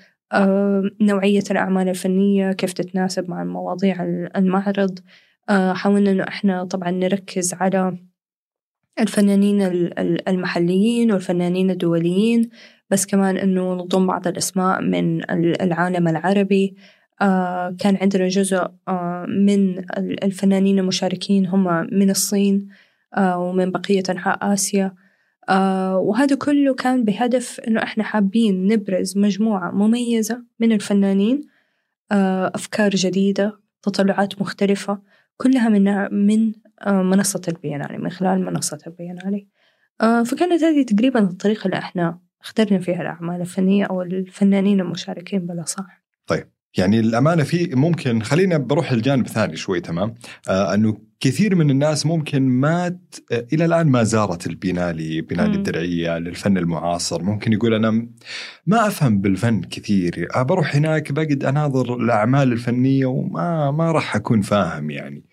نوعية الأعمال الفنية كيف تتناسب مع مواضيع المعرض. آه، حاولنا إنه إحنا طبعا نركز على الفنانين المحليين والفنانين الدوليين بس كمان إنه نضم بعض الأسماء من العالم العربي. آه كان عندنا جزء آه من الفنانين المشاركين هم من الصين آه ومن بقية أنحاء آسيا. آه وهذا كله كان بهدف إنه إحنا حابين نبرز مجموعة مميزة من الفنانين آه أفكار جديدة تطلعات مختلفة. كلها من من آه منصة البيانالي من خلال منصة البيانالي. آه فكانت هذه تقريبا الطريقة اللي إحنا اخترنا فيها الأعمال الفنية أو الفنانين المشاركين بالأصح. طيب. يعني الأمانة في ممكن خلينا بروح الجانب ثاني شوي تمام؟ آه أنه كثير من الناس ممكن ما ت... إلى الآن ما زارت البينالي بينالي الدرعيه للفن المعاصر. ممكن يقول أنا ما أفهم بالفن كثير بروح هناك بقعد أناظر الأعمال الفنية وما ما راح أكون فاهم يعني.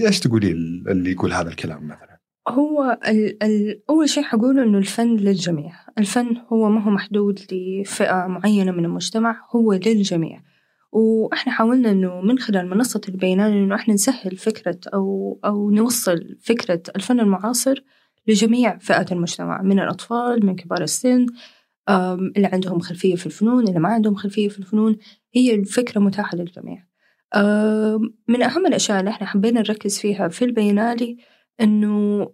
إيش تقولي اللي يقول هذا الكلام مثلا؟ هو ال ال أول شيء حقوله إنه الفن للجميع. الفن هو ما هو محدود لفئة معينة من المجتمع هو للجميع. وإحنا حاولنا إنه من خلال منصة البيانات إنه إحنا نسهل فكرة أو أو نوصل فكرة الفن المعاصر لجميع فئات المجتمع من الأطفال من كبار السن اللي عندهم خلفية في الفنون اللي ما عندهم خلفية في الفنون. هي الفكرة متاحة للجميع. من أهم الأشياء اللي إحنا حبينا نركز فيها في البينالي إنه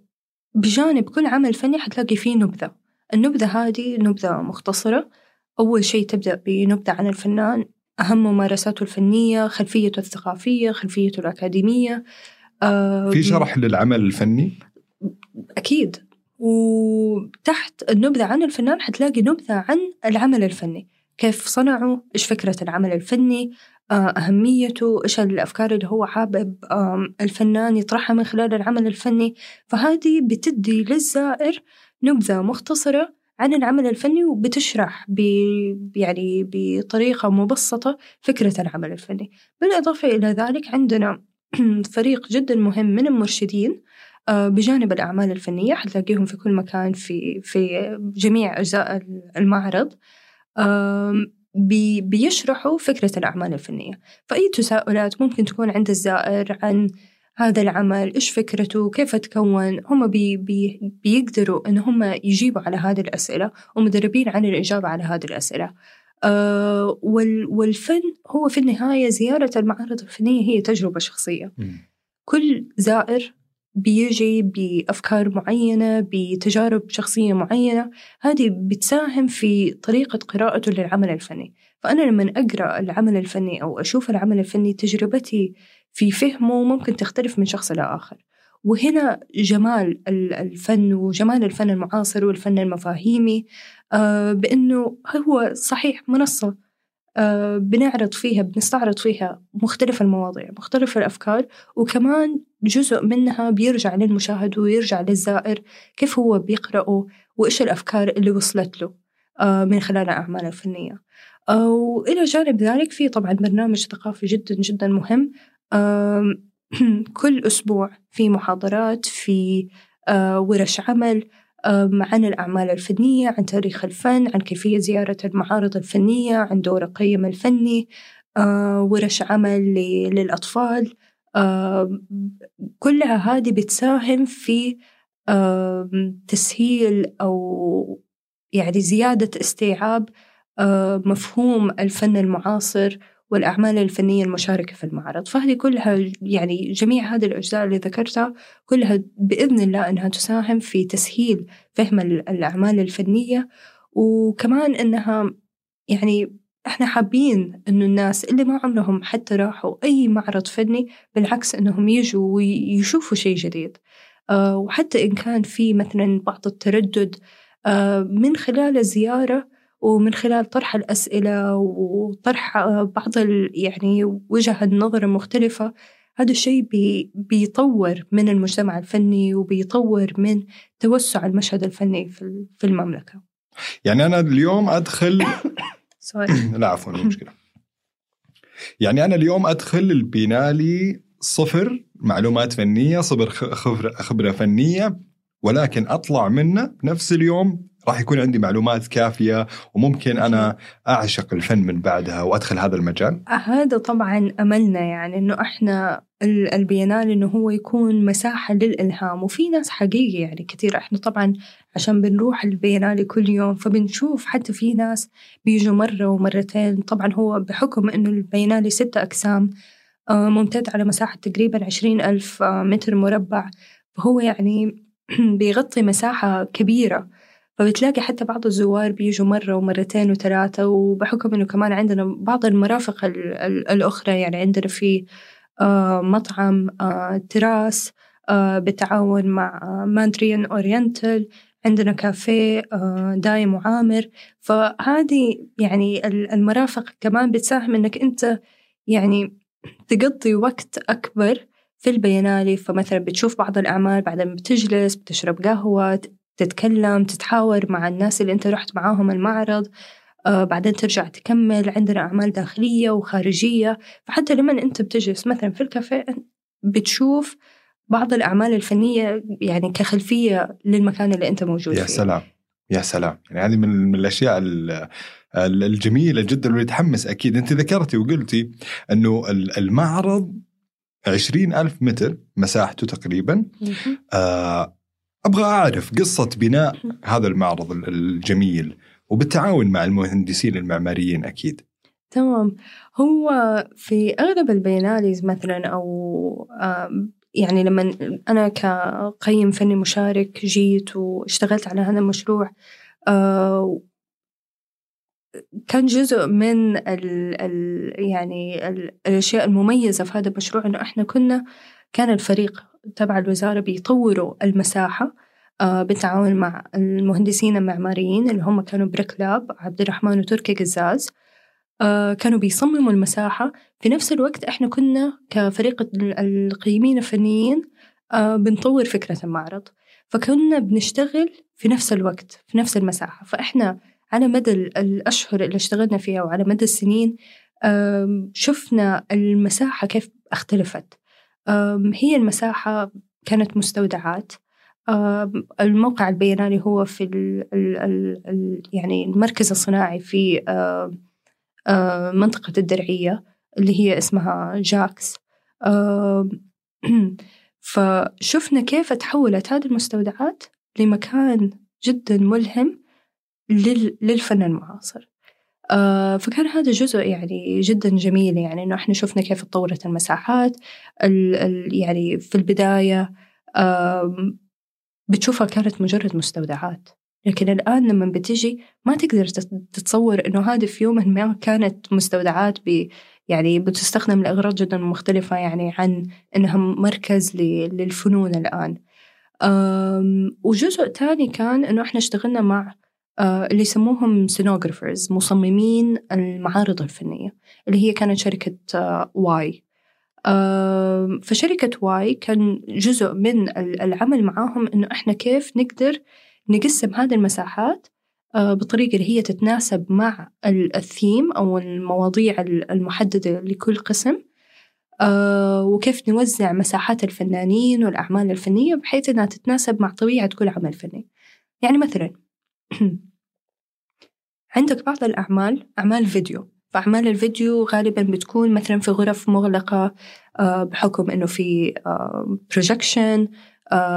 بجانب كل عمل فني حتلاقي فيه نبذة. النبذة هذه نبذة مختصرة. أول شيء تبدأ بنبذة عن الفنان أهم ممارساته الفنية خلفيته الثقافية خلفيته الأكاديمية. في شرح للعمل الفني؟ أكيد. وتحت النبذة عن الفنان حتلاقي نبذة عن العمل الفني. كيف صنعوا إيش فكرة العمل الفني أهميته إيش الأفكار اللي هو حابب الفنان يطرحها من خلال العمل الفني. فهذه بتدي للزائر نبذة مختصرة عن العمل الفني وبتشرح يعني بطريقة مبسطة فكرة العمل الفني. بالإضافة إلى ذلك عندنا فريق جدا مهم من المرشدين آه، بجانب الأعمال الفنية. حتلاقيهم في كل مكان في في جميع أجزاء المعرض. بي بيشرحوا فكرة الأعمال الفنية. فأي تساؤلات ممكن تكون عند الزائر عن هذا العمل إيش فكرته كيف تكون هم بي بي بيقدروا إن هم يجيبوا على هذه الأسئلة ومدربين عن الإجابة على هذه الأسئلة. آه وال والفن هو في النهاية زيارة المعارض الفنية هي تجربة شخصية. كل زائر بيجي بأفكار معينة بتجارب شخصية معينة هذه بتساهم في طريقة قراءته للعمل الفني. فأنا لما أقرأ العمل الفني أو أشوف العمل الفني تجربتي في فهمه ممكن تختلف من شخص إلى آخر. وهنا جمال الفن وجمال الفن المعاصر والفن المفاهيمي آه، بأنه هو صحيح منصة آه، بنعرض فيها بنستعرض فيها مختلف المواضيع مختلف الأفكار وكمان جزء منها بيرجع للمشاهد ويرجع للزائر كيف هو بيقرأه وإيش الأفكار اللي وصلت له آه، من خلال الأعمال الفنية. وإلى جانب ذلك في طبعا برنامج ثقافي جدا جدا مهم كل أسبوع في محاضرات في آه، ورش عمل عن الأعمال الفنية عن تاريخ الفن عن كيفية زيارة المعارض الفنية عن دور القيم الفني آه، ورش عمل للأطفال كلها هذه بتساهم في تسهيل أو يعني زيادة استيعاب مفهوم الفن المعاصر والأعمال الفنية المشاركة في المعرض. فهذه كلها يعني جميع هذه الأجزاء اللي ذكرتها كلها بإذن الله أنها تساهم في تسهيل فهم الأعمال الفنية. وكمان أنها يعني إحنا حابين إنه الناس اللي ما عمرهم حتى راحوا أي معرض فني بالعكس إنهم يجوا ويشوفوا شيء جديد. أه وحتى إن كان في مثلا بعض التردد أه من خلال الزيارة ومن خلال طرح الأسئلة وطرح بعض يعني وجه النظر المختلفة هذا الشيء بي بيطور من المجتمع الفني وبيطور من توسع المشهد الفني في المملكة. يعني أنا اليوم لا عفوا مشكلة. يعني أنا اليوم أدخل البينالي صفر معلومات فنية صفر خبرة, خبرة فنية ولكن أطلع منه بنفس اليوم راح يكون عندي معلومات كافية وممكن أنا أعشق الفن من بعدها وأدخل هذا المجال. هذا طبعا أملنا يعني إنه إحنا ال- البينال إنه هو يكون مساحة للإلهام وفي ناس حقيقي يعني كثير إحنا طبعا عشان بنروح البينالي كل يوم فبنشوف حتى في ناس بيجوا مرة ومرتين. طبعا هو بحكم إنه البينالي ستة أقسام آه، ممتد على مساحة تقريبا عشرين ألف آه، متر مربع. فهو يعني بيغطي مساحة كبيرة. فبتلاقي حتى بعض الزوار بيجوا مرة ومرتين وثلاثة وبحكم إنه كمان عندنا بعض المرافق ال- ال- الأخرى يعني عندنا في آه، مطعم آه، تراس آه، بالتعاون مع آه، Mandarin Oriental عندنا كافيه آه، دايم وعامر. فهذه يعني ال- المرافق كمان بتساهم إنك أنت يعني تقضي وقت أكبر في البينالي فمثلا بتشوف بعض الأعمال بعدين بتجلس بتشرب قهوة تتكلم تتحاور مع الناس اللي أنت رحت معاهم المعرض آه بعدين ترجع تكمل عندنا أعمال داخلية وخارجية. فحتى لما أنت بتجلس مثلا في الكافيه بتشوف بعض الأعمال الفنية يعني كخلفية للمكان اللي أنت موجود يا فيه. سلام يا سلام. يعني هذه من من الأشياء ال- ال- الجميلة جدا واللي تحمس أكيد. أنت ذكرتي وقلتي إنه ال- المعرض عشرين ألف متر مساحته تقريبا. آه، أبغى أعرف قصة بناء هذا المعرض ال- الجميل وبالتعاون مع المهندسين المعماريين أكيد. تمام. هو في أغلب البيناليز مثلا آم، يعني لما أنا كقيم فني مشارك جيت واشتغلت على هذا المشروع آه، كان جزء من ال ال يعني ال الأشياء المميزة في هذا المشروع إنه إحنا كنا كان الفريق تبع الوزارة بيطوروا المساحة آه، بالتعاون مع المهندسين المعماريين اللي هم كانوا بريك لاب عبد الرحمن وتركي قزاز آه، كانوا بيصمموا المساحة. في نفس الوقت إحنا كنا كفريق ال- القيمين الفنيين آه، بنطور فكرة المعرض. فكنا بنشتغل في نفس الوقت في نفس المساحة. فإحنا على مدى ال- الأشهر اللي اشتغلنا فيها وعلى مدى السنين شفنا المساحة كيف اختلفت. هي المساحة كانت مستودعات. الموقع البيانالي هو في ال ال ال ال يعني المركز الصناعي في منطقة الدرعية اللي هي اسمها جاكس. فشفنا كيف تحولت هذه المستودعات لمكان جدا ملهم لل- للفن المعاصر. فكان هذا جزء يعني جدا جميل يعني إنه إحنا شفنا كيف تطورت المساحات. ال ال يعني في البداية بتشوفها كانت مجرد مستودعات. لكن الآن لما بتجي ما تقدر تت- تتصور إنه هذه في يوم ما كانت مستودعات ب يعني بتستخدم لأغراض جدا مختلفة يعني عن إنها مركز للفنون الآن. وجزء تاني كان إنه إحنا اشتغلنا مع آه، اللي يسموهم سينوغرافرز مصممين المعارض الفنية اللي هي كانت شركة آه، واي. فشركة واي كان جزء من ال- العمل معاهم إنه إحنا كيف نقدر نقسم هذه المساحات آه، بطريقة اللي هي تتناسب مع ال- الثيم أو المواضيع ال- المحددة لكل قسم. آه، وكيف نوزع مساحات الفنانين والأعمال الفنية بحيث إنها تتناسب مع طبيعة كل عمل فني. يعني مثلا عندك بعض الأعمال أعمال فيديو. فأعمال الفيديو غالبا بتكون مثلا في غرف مغلقة آه، بحكم إنه في بروجكشن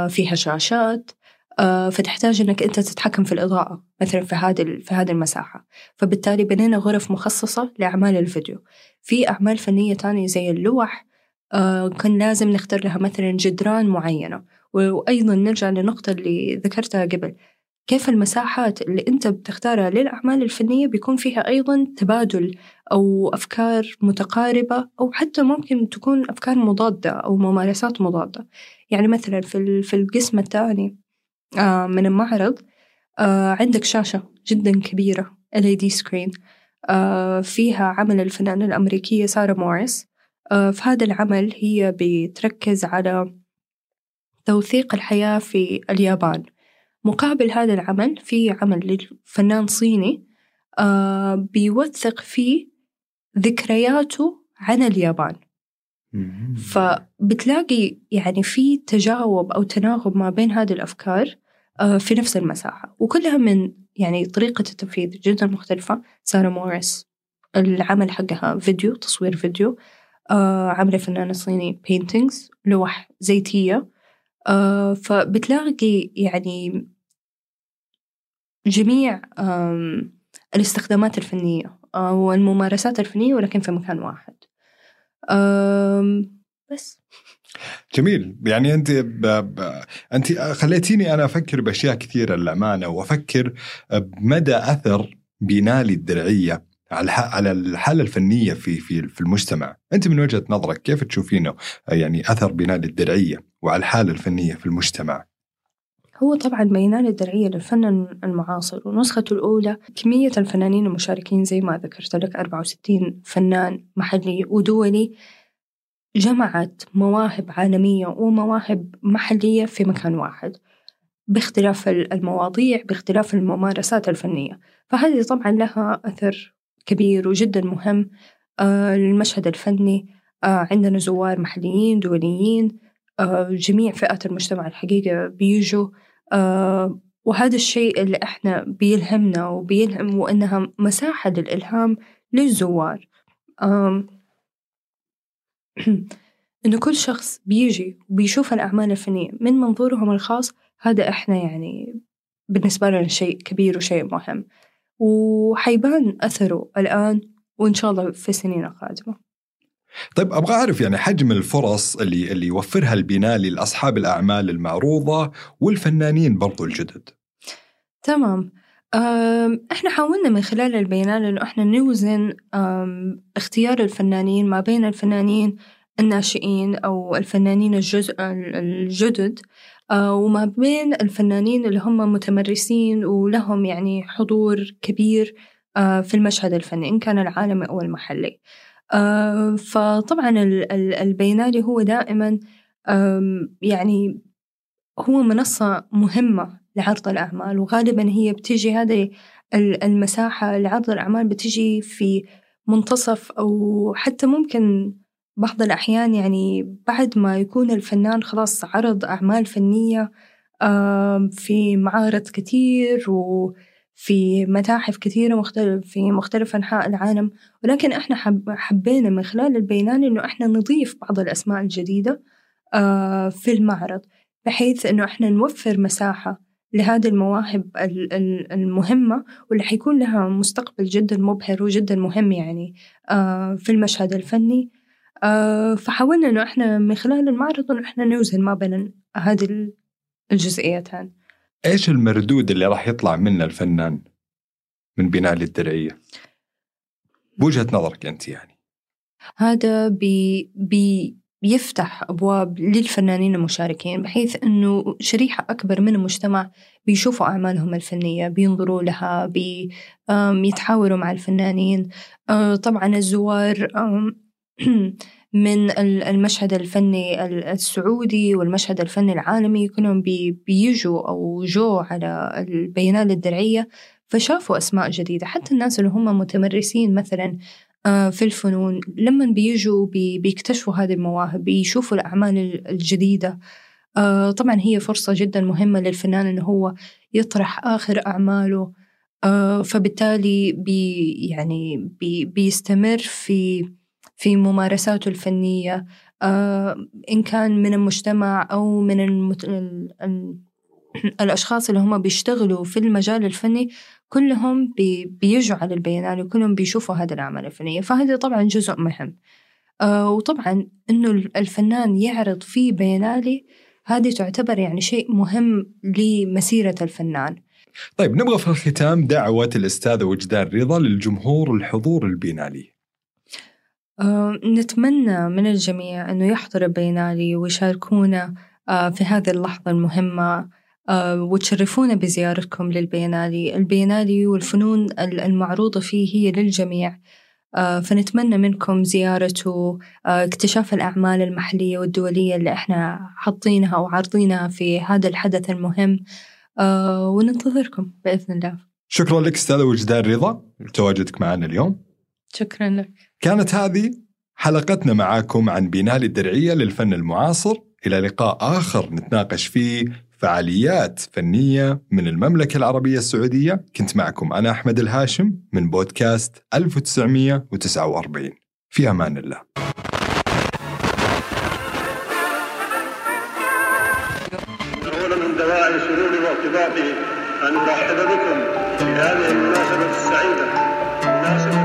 فيها شاشات آه، فتحتاج إنك أنت تتحكم في الإضاءة مثلا في هذه في هذه المساحة. فبالتالي بنينا غرف مخصصة لأعمال الفيديو. في أعمال فنية تانية زي اللوح آه، كان لازم نختار لها مثلا جدران معينة. وأيضا نرجع للنقطة اللي ذكرتها قبل. كيف المساحات اللي أنت بتختارها للأعمال الفنية بيكون فيها أيضا تبادل أو أفكار متقاربة أو حتى ممكن تكون أفكار مضادة أو ممارسات مضادة. يعني مثلا في في القسم الثاني آه، من المعرض آه، عندك شاشة جدا كبيرة LED screen آه، فيها عمل الفنانة الأمريكية سارة موريس في هذا العمل هي بتركز على توثيق الحياة في اليابان. مقابل هذا العمل في عمل لفنان صيني آه بيوثق فيه ذكرياته عن اليابان. فبتلاقي يعني في تجاوب أو تناغم ما بين هذه الأفكار آه، في نفس المساحة. وكلها من يعني طريقة التنفيذ جدا مختلفة. سارة موريس العمل حقها فيديو تصوير فيديو آه، عاملة فنانة صيني بينتينجز لوح زيتية. آه، فبتلاقي يعني جميع الاستخدامات الفنية آه، والممارسات الفنية ولكن في مكان واحد بس جميل يعني أنت ب... ب... أنت خليتيني أنا أفكر بأشياء كثيرة للأمانة وأفكر بمدى أثر بنالي الدرعية على. على الحالة الفنية في في في المجتمع، أنت من وجهة نظرك كيف تشوفينه يعني أثر بنالي الدرعية وعلى الحالة الفنية في المجتمع؟ هو طبعا بينال الدرعية للفن المعاصر ونسخته الأولى كمية الفنانين المشاركين زي ما ذكرت لك 64 فنان محلي ودولي جمعت مواهب عالمية ومواهب محلية في مكان واحد باختلاف المواضيع باختلاف الممارسات الفنية. فهذه طبعا لها أثر كبير وجدا مهم آه، للمشهد الفني آه، عندنا زوار محليين دوليين آه، جميع فئات المجتمع الحقيقة بيجوا وهذا الشيء اللي إحنا بيلهمنا وبيلهم وإنها مساحة للإلهام للزوار. إنه كل شخص بيجي وبيشوف الأعمال الفنية من منظورهم الخاص هذا إحنا يعني بالنسبة لنا شيء كبير وشيء مهم. وحيبان أثره الآن وإن شاء الله في السنين القادمة. طيب أبغى أعرف يعني حجم الفرص اللي اللي يوفرها البنالي لأصحاب الأعمال المعروضة والفنانين برضو الجدد. تمام إحنا حاولنا من خلال البيانات إنه إحنا نوزن اختيار الفنانين ما بين الفنانين الناشئين أو الفنانين الجزء الجدد أه، وما بين الفنانين اللي هم متمرسين ولهم يعني حضور كبير أه، في المشهد الفني إن كان العالمي أو المحلي فطبعا ال- ال- البينالي هو دائما يعني هو منصة مهمة لعرض الأعمال وغالبا هي بتجي هذه ال- المساحة لعرض الأعمال بتجي في منتصف أو حتى ممكن بعض الأحيان يعني بعد ما يكون الفنان خلاص عرض أعمال فنية في معارض كتير وفي متاحف كثيرة مختلف في مختلف أنحاء العالم. ولكن إحنا حب حبينا من خلال البينان إنه إحنا نضيف بعض الأسماء الجديدة آه، في المعرض بحيث إنه إحنا نوفر مساحة لهذه المواهب ال- ال- المهمة واللي حيكون لها مستقبل جدا مبهر وجدا مهم يعني آه، في المشهد الفني. آه، فحاولنا إنه إحنا من خلال المعرض إنه إحنا نوزن ما بين هذه ال- الجزئيتين. إيش المردود اللي راح يطلع منه الفنان من بنالي الدرعيه؟ بوجهة نظرك أنت يعني. هذا بي بي بيفتح أبواب للفنانين المشاركين بحيث أنه شريحة أكبر من المجتمع بيشوفوا أعمالهم الفنية بينظروا لها بي آم، يتحاوروا مع الفنانين آه، طبعا الزوار من ال- المشهد الفني ال- السعودي والمشهد الفني العالمي كلهم بي بيجوا أو جو على بينالي الدرعية فشافوا أسماء جديدة. حتى الناس اللي هم متمرسين مثلا آه، في الفنون لما بيجوا بي بيكتشفوا هذه المواهب بيشوفوا الأعمال ال- الجديدة. آه، طبعا هي فرصة جدا مهمة للفنان إنه هو يطرح آخر أعماله. آه، فبالتالي بي يعني بي بيستمر في في ممارساته الفنية آه، إن كان من المجتمع أو من المت... ال... ال... الأشخاص اللي هم بيشتغلوا في المجال الفني كلهم بي... بيجوا على البينالي وكلهم بيشوفوا هذه الأعمال الفنية. فهذا طبعا جزء مهم. آه وطبعا إنه الفنان يعرض في بيانالي هذه تعتبر يعني شيء مهم لمسيرة الفنان. طيب نبغى في الختام دعوة الأستاذة وجدان رضا للجمهور الحضور البنالي. آه، نتمنى من الجميع أنه يحضر البينالي ويشاركونا آه، في هذه اللحظة المهمة آه، وتشرفونا بزيارتكم للبينالي. البينالي والفنون ال- المعروضة فيه هي للجميع. فنتمنى منكم زيارته اكتشاف الأعمال المحلية والدولية اللي إحنا حاطينها وعارضينها في هذا الحدث المهم. وننتظركم بإذن الله. شكرا لك أستاذة وجدان رضا. لتواجدك معنا اليوم. شكرا لك. كانت هذه حلقتنا معاكم عن بنالي الدرعية للفن المعاصر. إلى لقاء آخر نتناقش فيه فعاليات فنية من المملكة العربية السعودية. كنت معكم أنا أحمد الهاشم من بودكاست 1949 في أمان الله. وارتباطي أن أرحب بكم في هذه المناسبة السعيدة. مناسبة